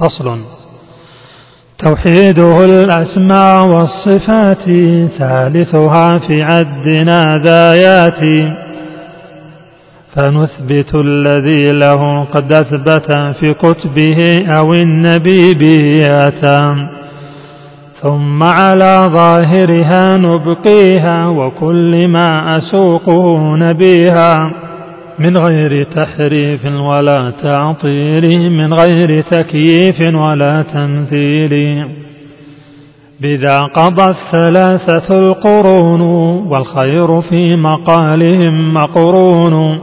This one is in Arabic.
فصل. توحيده الأسماء والصفات ثالثها في عدنا ذا ياتي فنثبت الذي له قد أثبت في كتبه أو النبي ثم على ظاهرها نبقيها وكل ما أسوقه نبيها. من غير تحريف ولا تعطيل من غير تكييف ولا تمثيل. بذا قضى الثلاثة القرون والخير في مقالهم مقرون.